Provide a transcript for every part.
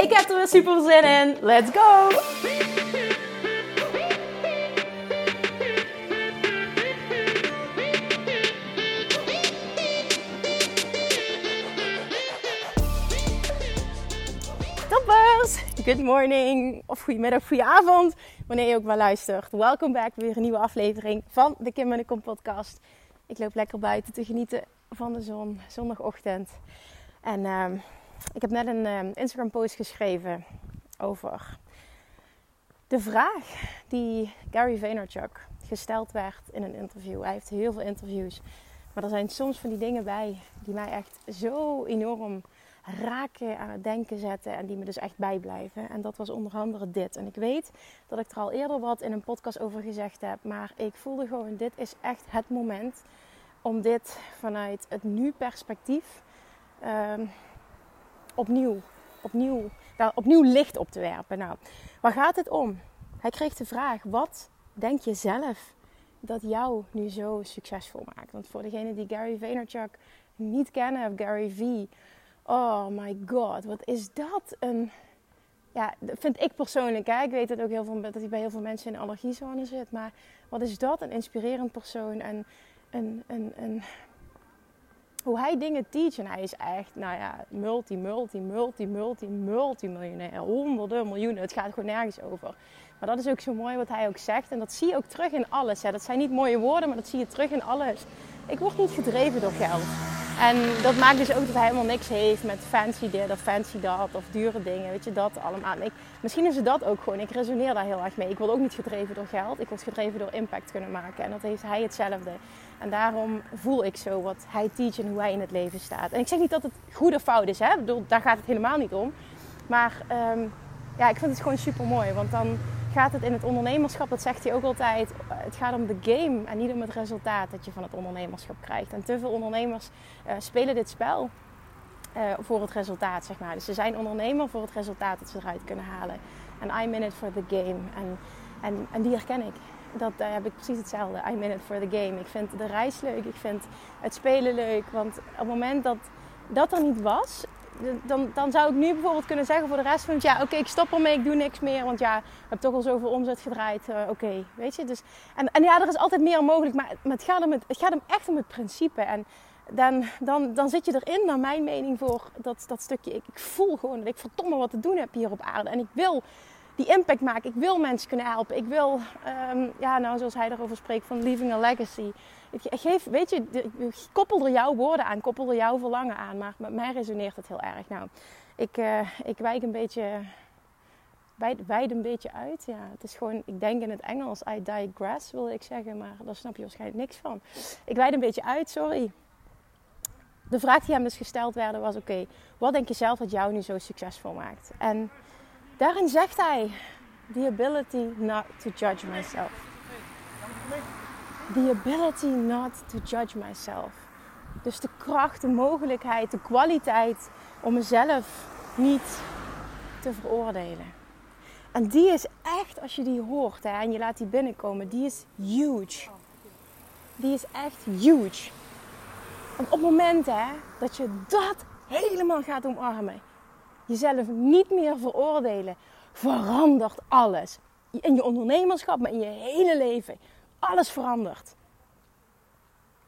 Ik heb er weer super zin in. Let's go! Toppers! Good morning, of goedemiddag, goedenavond, wanneer je ook maar luistert. Welkom back, weer een nieuwe aflevering van de Kim en de Kom podcast. Ik loop lekker buiten te genieten van de zon, zondagochtend. En uh, ik heb net een uh, Instagram post geschreven over de vraag die Gary Vaynerchuk gesteld werd in een interview. Hij heeft heel veel interviews, maar er zijn soms van die dingen bij die mij echt zo enorm raken, aan het denken zetten en die me dus echt bijblijven. En dat was onder andere dit. En ik weet dat ik er al eerder wat in een podcast over gezegd heb, maar ik voelde gewoon: dit is echt het moment om dit vanuit het nu-perspectief uh, opnieuw, opnieuw, daar opnieuw licht op te werpen. Nou, waar gaat het om? Hij kreeg de vraag: wat denk je zelf dat jou nu zo succesvol maakt? Want voor degenen die Gary Vaynerchuk niet kennen, of Gary V Oh my god, wat is dat een... Ja, dat vind ik persoonlijk. Hè? Ik weet het ook heel veel, dat hij bij heel veel mensen in allergiezone zit. Maar wat is dat een inspirerend persoon. En, en, en, en hoe hij dingen teach. En hij is echt, nou ja, multi, multi, multi, multi, multi miljonair. Honderden miljoenen. Het gaat gewoon nergens over. Maar dat is ook zo mooi wat hij ook zegt. En dat zie je ook terug in alles. Hè. Dat zijn niet mooie woorden, maar dat zie je terug in alles. Ik word niet gedreven door geld. En dat maakt dus ook dat hij helemaal niks heeft met fancy dit of fancy dat of dure dingen. Weet je, dat allemaal. Ik, misschien is het dat ook gewoon. Ik resoneer daar heel erg mee. Ik word ook niet gedreven door geld. Ik word gedreven door impact kunnen maken. En dat heeft hij hetzelfde. En daarom voel ik zo wat hij teach en hoe hij in het leven staat. En ik zeg niet dat het goed of fout is. Hè? Ik bedoel, daar gaat het helemaal niet om. Maar um, ja, ik vind het gewoon super mooi. Want dan gaat het in het ondernemerschap, dat zegt hij ook altijd, het gaat om de game en niet om het resultaat dat je van het ondernemerschap krijgt. En te veel ondernemers uh, spelen dit spel uh, voor het resultaat, zeg maar. Dus ze zijn ondernemer voor het resultaat dat ze eruit kunnen halen. En I'm in it for the game. En, en die herken ik. Dat daar heb ik precies hetzelfde. I'm in it for the game. Ik vind de reis leuk. Ik vind het spelen leuk. Want op het moment dat dat er niet was, dan, dan zou ik nu bijvoorbeeld kunnen zeggen voor de rest van het jaar: Oké, ik stop ermee, ik doe niks meer. Want ja, ik heb toch al zoveel omzet gedraaid. Uh, Oké, weet je. Dus, en, en ja, er is altijd meer mogelijk. Maar, maar het, gaat hem het gaat hem echt om het principe. En dan, dan, dan zit je erin, naar mijn mening, voor dat, dat stukje. Ik, ik voel gewoon dat ik verdomme wat te doen heb hier op aarde. En ik wil die impact maken. Ik wil mensen kunnen helpen. Ik wil, um, ja, nou, zoals hij erover spreekt, van leaving a legacy. Ik geef, weet je, ik koppel er jouw woorden aan, koppel er jouw verlangen aan. Maar met mij resoneert het heel erg. Nou, ik, uh, ik wijk een beetje, wijd, een beetje uit. Ja, het is gewoon, ik denk in het Engels, I digress wil ik zeggen. Maar daar snap je waarschijnlijk niks van. Ik wijd een beetje uit, sorry. De vraag die hem dus gesteld werd was, oké, wat denk je zelf dat jou nu zo succesvol maakt? En daarin zegt hij, the ability not to judge myself. The ability not to judge myself. Dus de kracht, de mogelijkheid, de kwaliteit om mezelf niet te veroordelen. En die is echt, als je die hoort hè, en je laat die binnenkomen, die is huge. Die is echt huge. En op het moment hè, dat je dat helemaal gaat omarmen, jezelf niet meer veroordelen, verandert alles. In je ondernemerschap, maar in je hele leven. Alles verandert.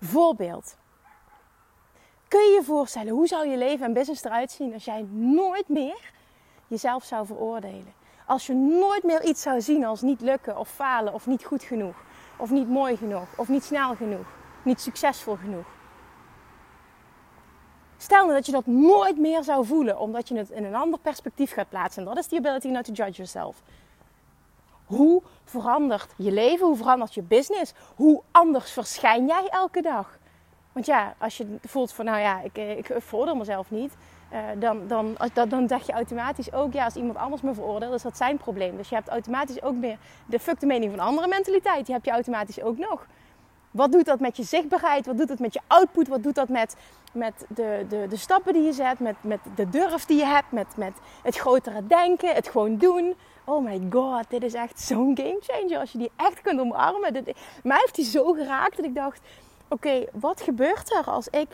Voorbeeld. Kun je je voorstellen, hoe zou je leven en business eruit zien als jij nooit meer jezelf zou veroordelen? Als je nooit meer iets zou zien als niet lukken of falen of niet goed genoeg. Of niet mooi genoeg of niet snel genoeg. Niet succesvol genoeg. Stel nou dat je dat nooit meer zou voelen, omdat je het in een ander perspectief gaat plaatsen. En dat is the ability not to judge yourself. Hoe verandert je leven? Hoe verandert je business? Hoe anders verschijn jij elke dag? Want ja, als je voelt van, nou ja, ik, ik vorder mezelf niet. uh, dan, dan, dan, zeg je automatisch ook, ja, als iemand anders me veroordeelt, is dat zijn probleem. Dus je hebt automatisch ook meer de fuck de mening van andere mentaliteit. Die heb je automatisch ook nog. Wat doet dat met je zichtbaarheid? Wat doet dat met je output? Wat doet dat met, met de, de, de stappen die je zet? Met, met de durf die je hebt? Met, met het grotere denken? Het gewoon doen? Oh my god, dit is echt zo'n game changer. Als je die echt kunt omarmen. Dit, mij heeft die zo geraakt dat ik dacht... Oké, wat gebeurt er als ik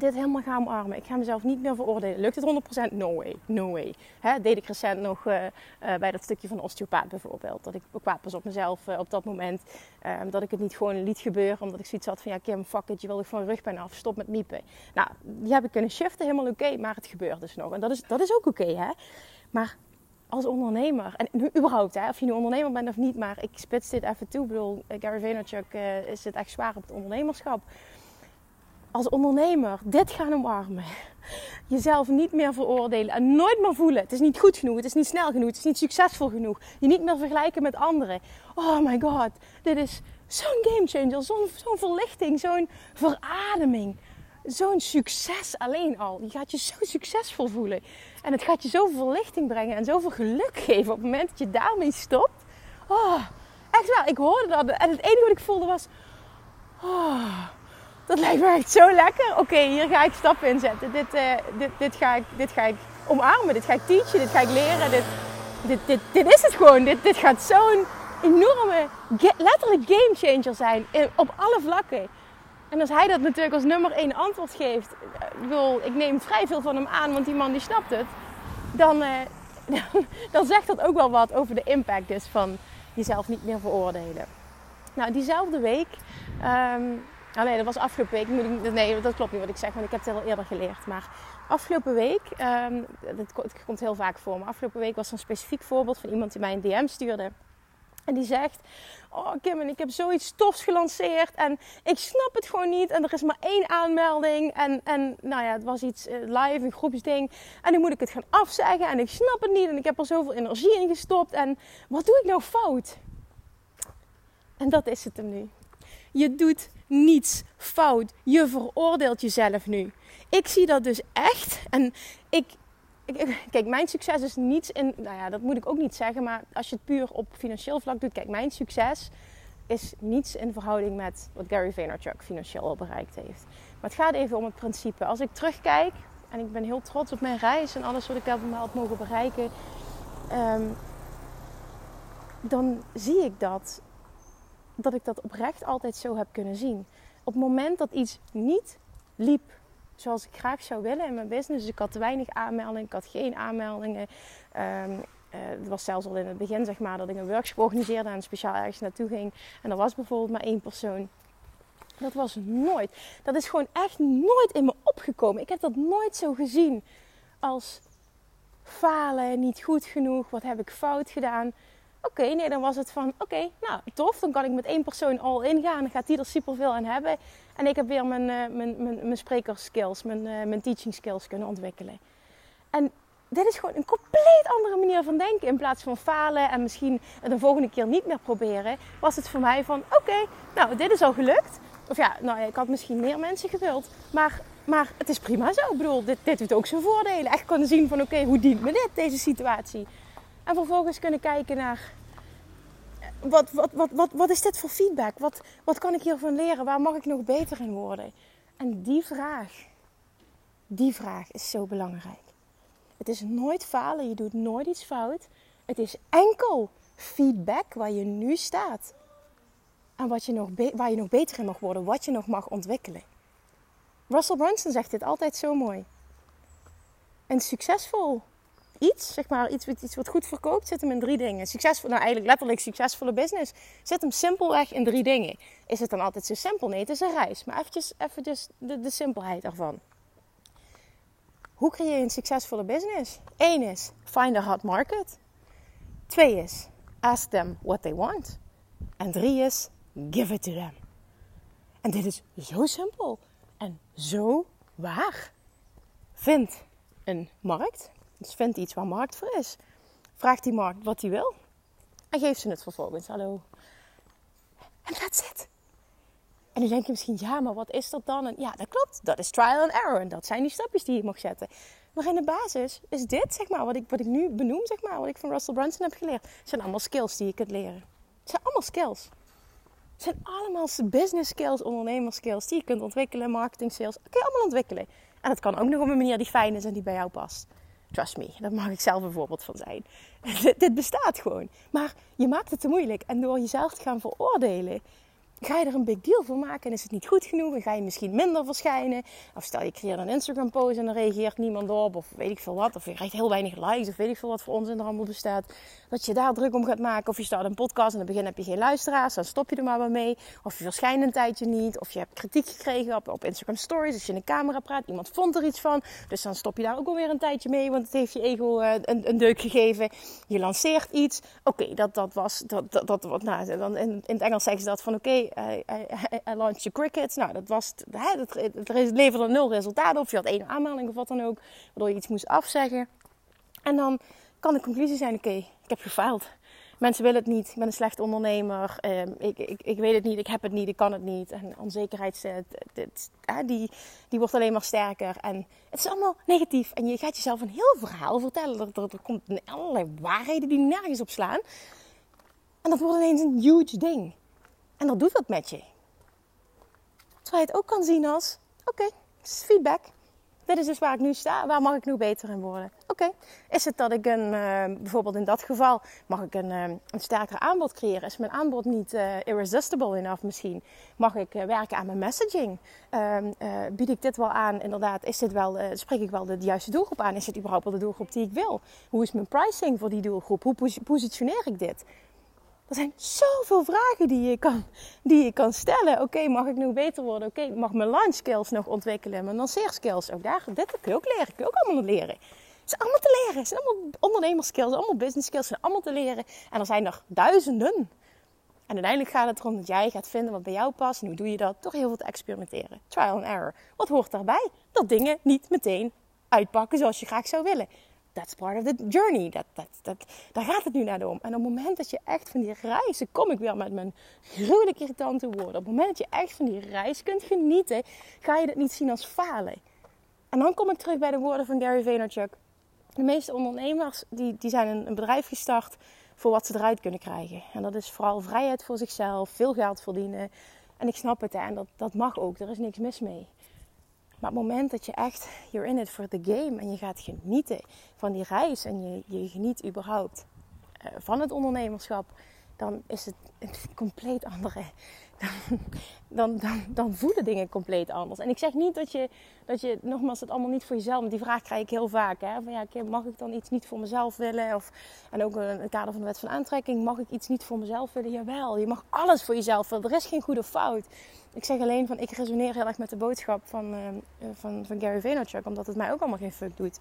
dit helemaal ga omarmen. Ik ga mezelf niet meer veroordelen. Lukt het 100%? No way. No way. Hè, deed ik recent nog uh, uh, bij dat stukje van osteopaat bijvoorbeeld. Dat ik kwaad was op mezelf uh, op dat moment. Ehm, dat ik het niet gewoon liet gebeuren. Omdat ik zoiets had van ja Kim, fuck it. Je wil van rugpijn af. Stop met miepen. Nou, die heb ik kunnen shiften. Helemaal oké. maar het gebeurt dus nog. En dat is, dat is ook oké hè. Maar als ondernemer, en nu überhaupt, hè, of je nu ondernemer bent of niet, maar ik spits dit even toe. Ik bedoel, Gary Vaynerchuk is het echt zwaar op het ondernemerschap als ondernemer dit gaan omarmen. Jezelf niet meer veroordelen en nooit meer voelen. Het is niet goed genoeg, het is niet snel genoeg, het is niet succesvol genoeg. Je niet meer vergelijken met anderen. Oh my god, dit is zo'n game changer, zo'n zo'n verlichting, zo'n verademing. Zo'n succes alleen al. Je gaat je zo succesvol voelen. En het gaat je zoveel verlichting brengen en zoveel geluk geven op het moment dat je daarmee stopt. Oh, echt wel. Ik hoorde dat en het enige wat ik voelde was... Oh, dat lijkt me echt zo lekker. Oké, hier ga ik stappen in zetten. Dit, uh, dit, dit, ga ik, dit ga ik omarmen. Dit ga ik teachen. Dit ga ik leren. Dit, dit, dit, is het gewoon. Dit, dit gaat zo'n enorme, letterlijk game changer zijn. op alle vlakken. En als hij dat natuurlijk als nummer één antwoord geeft. Eh, ik, ik neem vrij veel van hem aan, want die man die snapt het. Dan, uh, dan, dan zegt dat ook wel wat over de impact dus van jezelf niet meer veroordelen. Nou, diezelfde week um, Oh nee, dat was afgelopen week. Nee, dat klopt niet wat ik zeg, want ik heb het al eerder geleerd. Maar afgelopen week, um, het, komt heel vaak voor, maar afgelopen week was er een specifiek voorbeeld van iemand die mij een DM stuurde. En die zegt: Oh, Kim, ik heb zoiets tofs gelanceerd. En ik snap het gewoon niet. En er is maar één aanmelding. En, en nou ja, het was iets uh, live, een groepsding. En nu moet ik het gaan afzeggen. En ik snap het niet. En ik heb er zoveel energie in gestopt. En wat doe ik nou fout? En dat is het hem nu. Je doet niets fout. Je veroordeelt jezelf nu. Ik zie dat dus echt. En ik, kijk, mijn succes is niets in. Nou ja, dat moet ik ook niet zeggen. Maar als je het puur op financieel vlak doet. Kijk, mijn succes is niets in verhouding met wat Gary Vaynerchuk financieel al bereikt heeft. Maar het gaat even om het principe. Als ik terugkijk. En ik ben heel trots op mijn reis en alles wat ik allemaal had mogen bereiken. Ehm, dan zie ik dat dat ik dat oprecht altijd zo heb kunnen zien. Op het moment dat iets niet liep zoals ik graag zou willen in mijn business. Dus ik had te weinig aanmeldingen, ik had geen aanmeldingen. Um, het was zelfs al in het begin, zeg maar, dat ik een workshop organiseerde en speciaal ergens naartoe ging. En er was bijvoorbeeld maar één persoon. Dat was nooit. Dat is gewoon echt nooit in me opgekomen. Ik heb dat nooit zo gezien als falen, niet goed genoeg, wat heb ik fout gedaan. Oké, nee, dan was het van, oké, nou tof, dan kan ik met één persoon al ingaan. Dan gaat die er superveel aan hebben. En ik heb weer mijn, uh, mijn, mijn, sprekerskills, mijn, uh, mijn teaching skills kunnen ontwikkelen. En dit is gewoon een compleet andere manier van denken. In plaats van falen en misschien de volgende keer niet meer proberen, was het voor mij van, oké, nou dit is al gelukt. Of ja, nou ik had misschien meer mensen gewild. Maar, maar het is prima zo. Ik bedoel, dit, dit heeft ook zijn voordelen. Echt kunnen zien van, oké, hoe dient me dit, deze situatie? En vervolgens kunnen kijken naar wat, wat, wat, wat, wat is dit voor feedback? Wat, wat kan ik hiervan leren? Waar mag ik nog beter in worden? En die vraag, die vraag is zo belangrijk. Het is nooit falen, je doet nooit iets fout. Het is enkel feedback waar je nu staat. En wat je nog waar je nog beter in mag worden, wat je nog mag ontwikkelen. Russell Brunson zegt dit altijd zo mooi. Een succesvol iets, zeg maar, iets, iets wat goed verkoopt, zit hem in drie dingen. Succesvol, nou eigenlijk letterlijk succesvolle business, zit hem simpelweg in drie dingen. Is het dan altijd zo simpel? Nee, het is een reis. Maar eventjes, eventjes de, de simpelheid ervan. Hoe creëer je een succesvolle business? Eén is, find a hot market. Twee is, ask them what they want. En drie is, give it to them. En dit is zo simpel en zo waar. Vind een markt dus vind iets waar markt voor is. Vraag die markt wat hij wil. En geef ze het vervolgens. Hallo. En that's it. En dan denk je misschien, ja, maar wat is dat dan? En ja, dat klopt. Dat is trial and error. En dat zijn die stapjes die je mag zetten. Maar in de basis is dit, zeg maar, wat ik, wat ik nu benoem, zeg maar, wat ik van Russell Brunson heb geleerd. Zijn allemaal skills die je kunt leren. Het zijn allemaal skills. Het zijn allemaal business skills, ondernemerskills die je kunt ontwikkelen, marketing skills. Dat kun je allemaal ontwikkelen. En dat kan ook nog op een manier die fijn is en die bij jou past. Trust me, daar mag ik zelf een voorbeeld van zijn. dit bestaat gewoon. Maar je maakt het te moeilijk. En door jezelf te gaan veroordelen, ga je er een big deal van maken en is het niet goed genoeg en ga je misschien minder verschijnen. Of stel je creëert een Instagram post en dan reageert niemand op of weet ik veel wat. Of je krijgt heel weinig likes of weet ik veel wat voor onzin er allemaal bestaat. Dat je daar druk om gaat maken. Of je start een podcast en in het begin heb je geen luisteraars, dan stop je er maar weer mee. Of je verschijnt een tijdje niet. Of je hebt kritiek gekregen op, op Instagram stories als je in de camera praat. Iemand vond er iets van. Dus dan stop je daar ook alweer een tijdje mee, want het heeft je ego uh, een, een, deuk gegeven. Je lanceert iets. Oké, dat, dat was, dat, dat, dat, nou, dan in, in het Engels zeggen ze dat van oké, I, launch your crickets. Nou, dat was, hè, het, het leverde nul resultaten of je had één aanmelding of wat dan ook, waardoor je iets moest afzeggen. En dan kan de conclusie zijn, oké, ik heb gefaald. Mensen willen het niet, ik ben een slecht ondernemer, ehm, ik, ik, ik weet het niet, ik heb het niet, ik kan het niet. En onzekerheid, dit, die, die wordt alleen maar sterker. En het is allemaal negatief. En je gaat jezelf een heel verhaal vertellen. Er, er, er komt allerlei waarheden die nergens op slaan. En dat wordt ineens een huge ding. En dat doet wat met je. Terwijl je het ook kan zien als: oké, okay, feedback. Dit is dus waar ik nu sta. Waar mag ik nu beter in worden? Oké, is het dat ik een, uh, bijvoorbeeld in dat geval, mag ik een, uh, een sterker aanbod creëren? Is mijn aanbod niet uh, irresistible enough misschien? Mag ik werken aan mijn messaging? Ehm, bied ik dit wel aan? Inderdaad, is dit wel, spreek ik wel de, juiste doelgroep aan? Is het überhaupt wel de doelgroep die ik wil? Hoe is mijn pricing voor die doelgroep? Hoe positioneer ik dit? Er zijn zoveel vragen die je kan, die je kan stellen. Oké, mag ik nu beter worden? Oké, mag mijn launch skills nog ontwikkelen? Mijn skills ook daar. Dit kun je ook leren. Kun je ook allemaal leren. Het is allemaal te leren. Het zijn allemaal ondernemerskills, allemaal business skills. zijn allemaal te leren. En er zijn er duizenden. En uiteindelijk gaat het erom dat jij gaat vinden wat bij jou past. En hoe doe je dat? Door heel veel te experimenteren. Trial and error. Wat hoort daarbij? Dat dingen niet meteen uitpakken zoals je graag zou willen that's part of the journey. Dat, dat, dat, daar gaat het nu naar om. En op het moment dat je echt van die reizen, kom ik weer met mijn gruwelijk irritante woorden. Op het moment dat je echt van die reis kunt genieten, ga je dat niet zien als falen. En dan kom ik terug bij de woorden van Gary Vaynerchuk. De meeste ondernemers die, die zijn een, een bedrijf gestart voor wat ze eruit kunnen krijgen. En dat is vooral vrijheid voor zichzelf, veel geld verdienen. En ik snap het hè, en dat, dat mag ook, er is niks mis mee. Maar op het moment dat je echt, you're in it for the game en je gaat genieten van die reis en je, je geniet überhaupt uh, van het ondernemerschap, dan is het een compleet andere. Dan, dan, dan, voelen dingen compleet anders. En ik zeg niet dat je, dat je, nogmaals, het allemaal niet voor jezelf, want die vraag krijg ik heel vaak. Hè? Van ja, mag ik dan iets niet voor mezelf willen? Of, en ook in het kader van de wet van aantrekking, mag ik iets niet voor mezelf willen? Jawel, je mag alles voor jezelf willen. Er is geen goede fout. Ik zeg alleen van, ik resoneer heel erg met de boodschap van, uh, van, van Gary Vaynerchuk, omdat het mij ook allemaal geen fuck doet,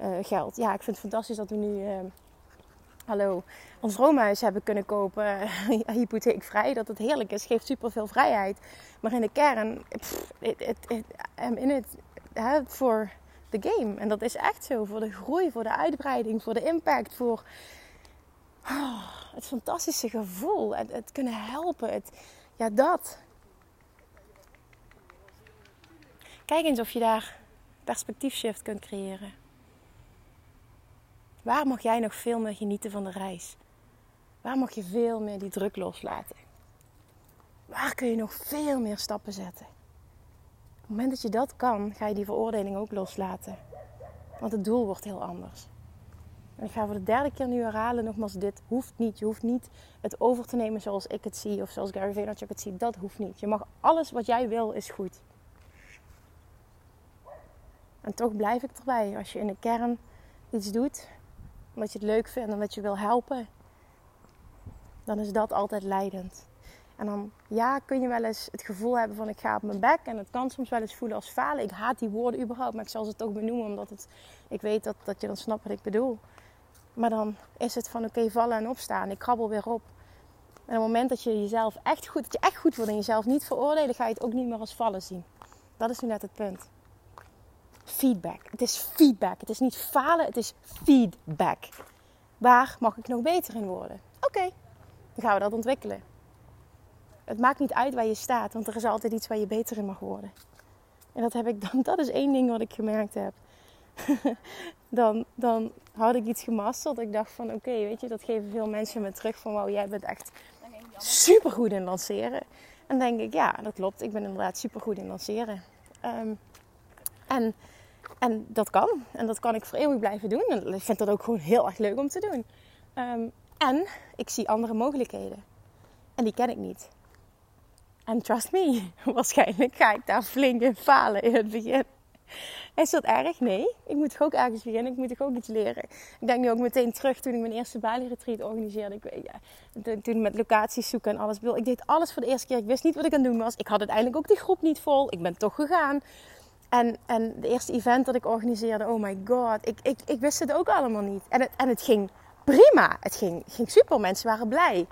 uh, geld. Ja, ik vind het fantastisch dat we nu, hallo, ons droomhuis hebben kunnen kopen, hypotheekvrij. Dat het heerlijk is, geeft super veel vrijheid. Maar in de kern, in it voor de game. En dat is echt zo, voor de groei, voor de uitbreiding, voor de impact, voor oh, het fantastische gevoel, het, het kunnen helpen, het, ja dat. Kijk eens of je daar perspectiefshift kunt creëren. Waar mag jij nog veel meer genieten van de reis? Waar mag je veel meer die druk loslaten? Waar kun je nog veel meer stappen zetten? Op het moment dat je dat kan, ga je die veroordeling ook loslaten. Want het doel wordt heel anders. En ik ga voor de derde keer nu herhalen, nogmaals, dit hoeft niet. Je hoeft niet het over te nemen zoals ik het zie of zoals Gary Vaynerchuk het ziet. Dat hoeft niet. Je mag alles wat jij wil, is goed. En toch blijf ik erbij. Als je in de kern iets doet, omdat je het leuk vindt en dat je wil helpen, dan is dat altijd leidend. En dan, ja, kun je wel eens het gevoel hebben van ik ga op mijn bek. En het kan soms wel eens voelen als falen. Ik haat die woorden überhaupt, maar ik zal ze toch benoemen. Omdat het, ik weet dat, dat je dan snapt wat ik bedoel. Maar dan is het van oké, vallen en opstaan. Ik krabbel weer op. En op het moment dat je jezelf echt goed, dat je echt goed en jezelf niet veroordelen, ga je het ook niet meer als vallen zien. Dat is nu net het punt feedback. Het is feedback. Het is niet falen, het is feedback. Waar mag ik nog beter in worden? Oké, dan gaan we dat ontwikkelen. Het maakt niet uit waar je staat, want er is altijd iets waar je beter in mag worden. En dat heb ik dan, dat is één ding wat ik gemerkt heb. dan, dan had ik iets gemasterd. Ik dacht van oké, weet je, dat geven veel mensen me terug van wauw, jij bent echt super goed in lanceren. En denk ik, ja, dat klopt. Ik ben inderdaad super goed in lanceren. Ehm, en, en dat kan. En dat kan ik voor eeuwig blijven doen. En ik vind dat ook gewoon heel erg leuk om te doen. Ehm, en ik zie andere mogelijkheden. En die ken ik niet. En trust me, waarschijnlijk ga ik daar flink in falen in het begin. Is dat erg? Nee. Ik moet toch ook ergens beginnen. Ik moet toch ook iets leren. Ik denk nu ook meteen terug toen ik mijn eerste Bali-retreat organiseerde. Ik weet, ja, toen met locaties zoeken en alles. Ik deed alles voor de eerste keer. Ik wist niet wat ik aan het doen was. Ik had uiteindelijk ook die groep niet vol. Ik ben toch gegaan. En, en de eerste event dat ik organiseerde, oh my god. Ik, ik, ik wist het ook allemaal niet. En het, en het ging prima. Het ging, ging super. Mensen waren blij.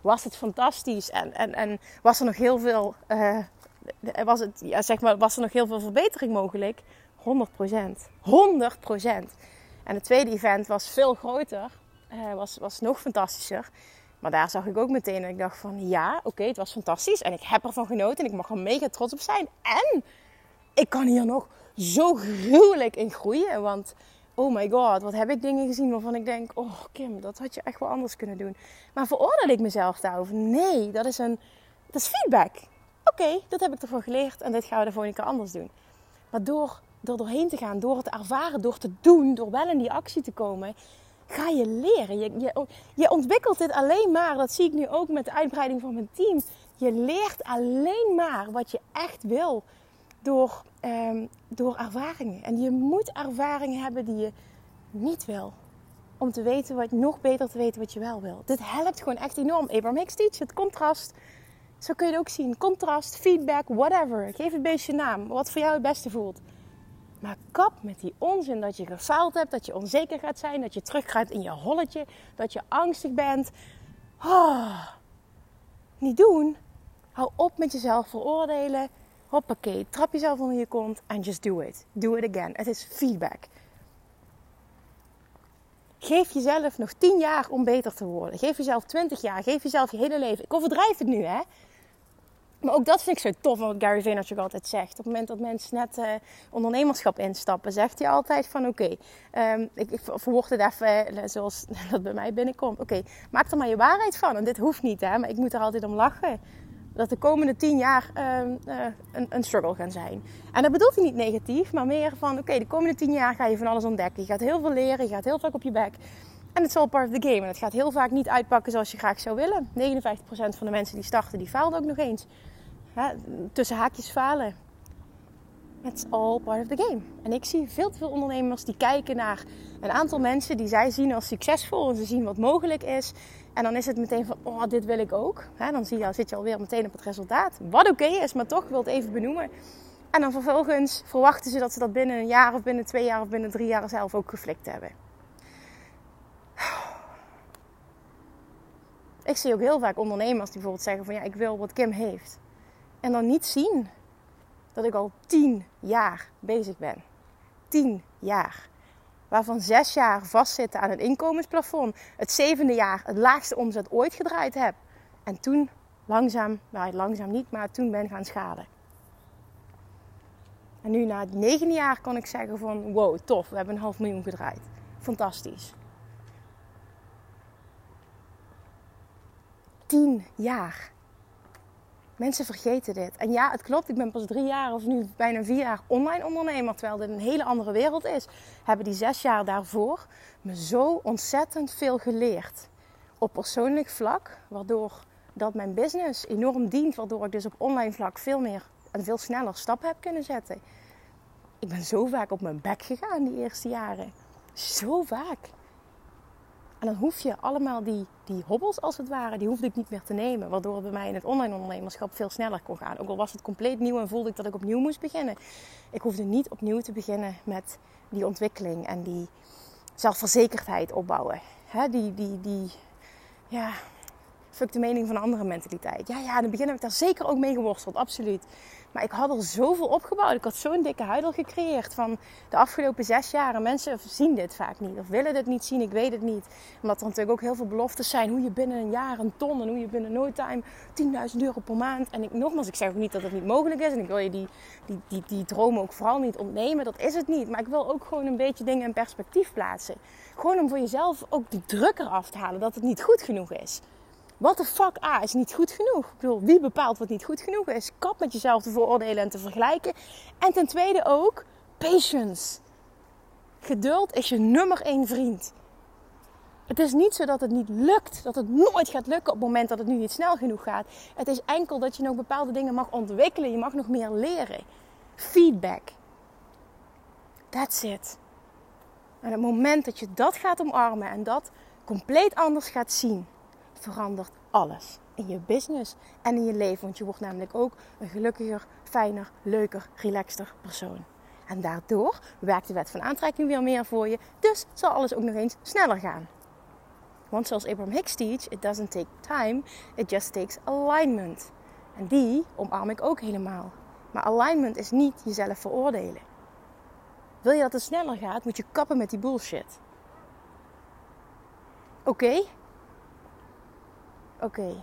Was het fantastisch. En, en, en was er nog heel veel... Uh, was, het, ja, zeg maar, was er nog heel veel verbetering mogelijk? 100% 100% En het tweede event was veel groter. Uh, was, was nog fantastischer. Maar daar zag ik ook meteen en ik dacht van ja, oké, het was fantastisch. En ik heb ervan genoten en ik mag er mega trots op zijn. En ik kan hier nog zo gruwelijk in groeien. Want oh my god, wat heb ik dingen gezien waarvan ik denk, oh Kim, dat had je echt wel anders kunnen doen. Maar veroordeel ik mezelf daarover? Nee, dat is een, dat is feedback. Oké, dat heb ik ervan geleerd en dit gaan we de volgende keer anders doen. Maar door door doorheen te gaan, door het ervaren, door te doen, door wel in die actie te komen, ga je leren. Je, je, je ontwikkelt dit alleen maar, dat zie ik nu ook met de uitbreiding van mijn team. Je leert alleen maar wat je echt wil door, um, door ervaringen. En je moet ervaringen hebben die je niet wil. Om te weten wat, nog beter te weten wat je wel wil. Dit helpt gewoon echt enorm. Abraham Hicks teach, het contrast. Zo kun je het ook zien. Contrast, feedback, whatever. Geef het beestje naam. Wat voor jou het beste voelt. Maar kap met die onzin dat je gefaald hebt, dat je onzeker gaat zijn, dat je teruggaat in je holletje, dat je angstig bent. Oh, niet doen. Hou op met jezelf veroordelen. Hoppakee, trap jezelf onder je kont en just do it. Do it again. Het is feedback. Geef jezelf nog 10 jaar om beter te worden. Geef jezelf 20 jaar. Geef jezelf je hele leven. Ik overdrijf het nu, hè? Maar ook dat vind ik zo tof, wat Gary Vaynerchuk altijd zegt. Op het moment dat mensen net uh, ondernemerschap instappen, zegt hij altijd van oké, um, ik, ik verwoord het even uh, zoals dat bij mij binnenkomt. Oké, maak er maar je waarheid van. En dit hoeft niet, hè, maar ik moet er altijd om lachen. Dat de komende tien jaar um, uh, een, een, struggle gaan zijn. En dat bedoelt hij niet negatief, maar meer van oké, de komende tien jaar ga je van alles ontdekken. Je gaat heel veel leren, je gaat heel vaak op je bek. En het is all part of the game. En het gaat heel vaak niet uitpakken zoals je graag zou willen. 59% van de mensen die starten, die faalden ook nog eens. tussen haakjes falen. It's all part of the game. En ik zie veel te veel ondernemers die kijken naar een aantal mensen die zij zien als succesvol. En ze zien wat mogelijk is. En dan is het meteen van, oh, dit wil ik ook. dan zie je, zit je alweer meteen op het resultaat. Wat oké is, maar toch, ik wil het even benoemen. En dan vervolgens verwachten ze dat ze dat binnen een jaar of binnen twee jaar of binnen drie jaar zelf ook geflikt hebben. Ik zie ook heel vaak ondernemers die bijvoorbeeld zeggen van ja, ik wil wat Kim heeft. En dan niet zien dat ik al tien jaar bezig ben. Tien jaar. Waarvan zes jaar vastzitten aan een inkomensplafond. Het zevende jaar het laagste omzet ooit gedraaid heb. En toen langzaam, nou langzaam niet, maar toen ben gaan schalen. En nu na het negende jaar kan ik zeggen van wow, tof, we hebben een half miljoen gedraaid. Fantastisch. tien jaar. Mensen vergeten dit. En ja, het klopt, ik ben pas drie jaar of nu bijna vier jaar online ondernemer. Terwijl dit een hele andere wereld is. Hebben die zes jaar daarvoor me zo ontzettend veel geleerd. Op persoonlijk vlak, waardoor dat mijn business enorm dient. Waardoor ik dus op online vlak veel meer en veel sneller stappen heb kunnen zetten. Ik ben zo vaak op mijn bek gegaan die eerste jaren. Zo vaak. En dan hoef je allemaal die, die hobbels als het ware, die hoefde ik niet meer te nemen. Waardoor het bij mij in het online ondernemerschap veel sneller kon gaan. Ook al was het compleet nieuw en voelde ik dat ik opnieuw moest beginnen. Ik hoefde niet opnieuw te beginnen met die ontwikkeling en die zelfverzekerdheid opbouwen. die, die, die ja, fuck de mening van andere mentaliteit. Ja, ja, in het begin heb ik daar zeker ook mee geworsteld, absoluut. Maar ik had er zoveel opgebouwd. Ik had zo'n dikke huidel gecreëerd van de afgelopen zes jaar. En mensen zien dit vaak niet of willen dit niet zien. Ik weet het niet. Omdat er natuurlijk ook heel veel beloftes zijn. Hoe je binnen een jaar een ton en hoe je binnen no time 10.000 euro per maand. En ik, nogmaals, ik zeg ook niet dat het niet mogelijk is. En ik wil je die, die, die, die dromen ook vooral niet ontnemen. Dat is het niet. Maar ik wil ook gewoon een beetje dingen in perspectief plaatsen. Gewoon om voor jezelf ook die druk eraf te halen dat het niet goed genoeg is. What the fuck, A, is niet goed genoeg. Ik bedoel, wie bepaalt wat niet goed genoeg is? Kap met jezelf te veroordelen en te vergelijken. En ten tweede ook, patience. Geduld is je nummer één vriend. Het is niet zo dat het niet lukt, dat het nooit gaat lukken op het moment dat het nu niet snel genoeg gaat. Het is enkel dat je nog bepaalde dingen mag ontwikkelen. Je mag nog meer leren. Feedback. That's it. En het moment dat je dat gaat omarmen en dat compleet anders gaat zien, verandert alles. In je business en in je leven. Want je wordt namelijk ook een gelukkiger, fijner, leuker, relaxter persoon. En daardoor werkt de wet van aantrekking weer meer voor je. Dus zal alles ook nog eens sneller gaan. Want zoals Abraham Hicks teach, it doesn't take time, it just takes alignment. En die omarm ik ook helemaal. Maar alignment is niet jezelf veroordelen. Wil je dat het sneller gaat, moet je kappen met die bullshit. Oké? Oké.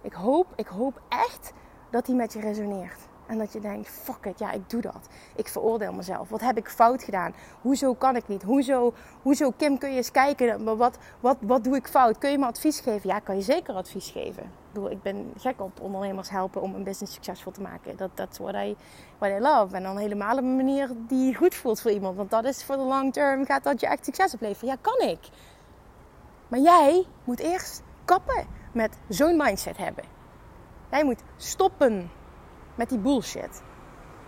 Ik hoop, ik hoop echt dat die met je resoneert. En dat je denkt, fuck it, ja, ik doe dat. Ik veroordeel mezelf. Wat heb ik fout gedaan? Hoezo kan ik niet? Hoezo, hoezo Kim, kun je eens kijken? Wat, wat, wat doe ik fout? Kun je me advies geven? Ja, kan je zeker advies geven. Ik bedoel, ik ben gek op ondernemers helpen om een business succesvol te maken. Dat is what I, what I love. En dan helemaal op een manier die goed voelt voor iemand. Want dat is voor de long term, gaat dat je echt succes opleveren. Ja, kan ik. Maar jij moet eerst kappen met zo'n mindset hebben. Jij moet stoppen met die bullshit.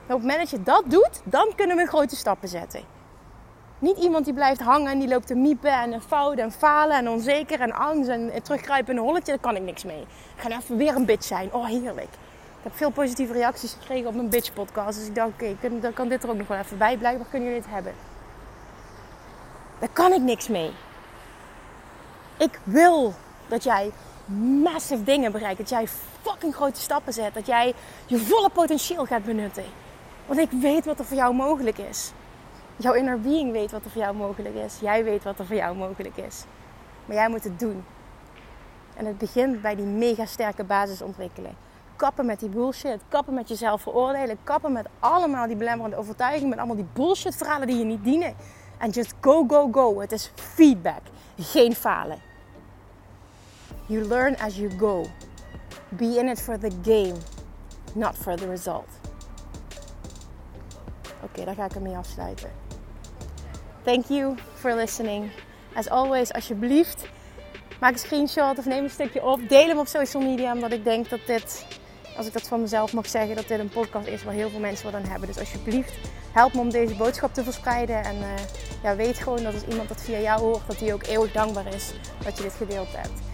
En op het moment dat je dat doet, dan kunnen we grote stappen zetten. Niet iemand die blijft hangen en die loopt te miepen en fouten en falen en onzeker en angst en terugkruipen in een holletje. Daar kan ik niks mee. Ik ga even weer een bitch zijn. Oh, heerlijk. Ik heb veel positieve reacties gekregen op mijn bitch podcast. Dus ik dacht, oké, dan kan dit er ook nog wel even bij. Blijkbaar kunnen jullie het hebben. Daar kan ik niks mee. Ik wil dat jij massive dingen bereikt. Dat jij fucking grote stappen zet. Dat jij je volle potentieel gaat benutten. Want ik weet wat er voor jou mogelijk is. Jouw inner being weet wat er voor jou mogelijk is. Jij weet wat er voor jou mogelijk is. Maar jij moet het doen. En het begint bij die mega sterke basis ontwikkelen. Kappen met die bullshit. Kappen met jezelf veroordelen. Kappen met allemaal die belemmerende overtuigingen. Met allemaal die bullshit verhalen die je niet dienen. En just go, go, go. Het is feedback. Geen falen. You learn as you go. Be in it for the game, not for the result. Oké, okay, daar ga ik ermee afsluiten. Thank you for listening. As always, alsjeblieft, maak een screenshot of neem een stukje op. Deel hem op social media, omdat ik denk dat dit, als ik dat van mezelf mag zeggen, dat dit een podcast is waar heel veel mensen wat aan hebben. Dus alsjeblieft, help me om deze boodschap te verspreiden. En uh, ja, weet gewoon dat als iemand dat via jou hoort, dat hij ook eeuwig dankbaar is dat je dit gedeeld hebt.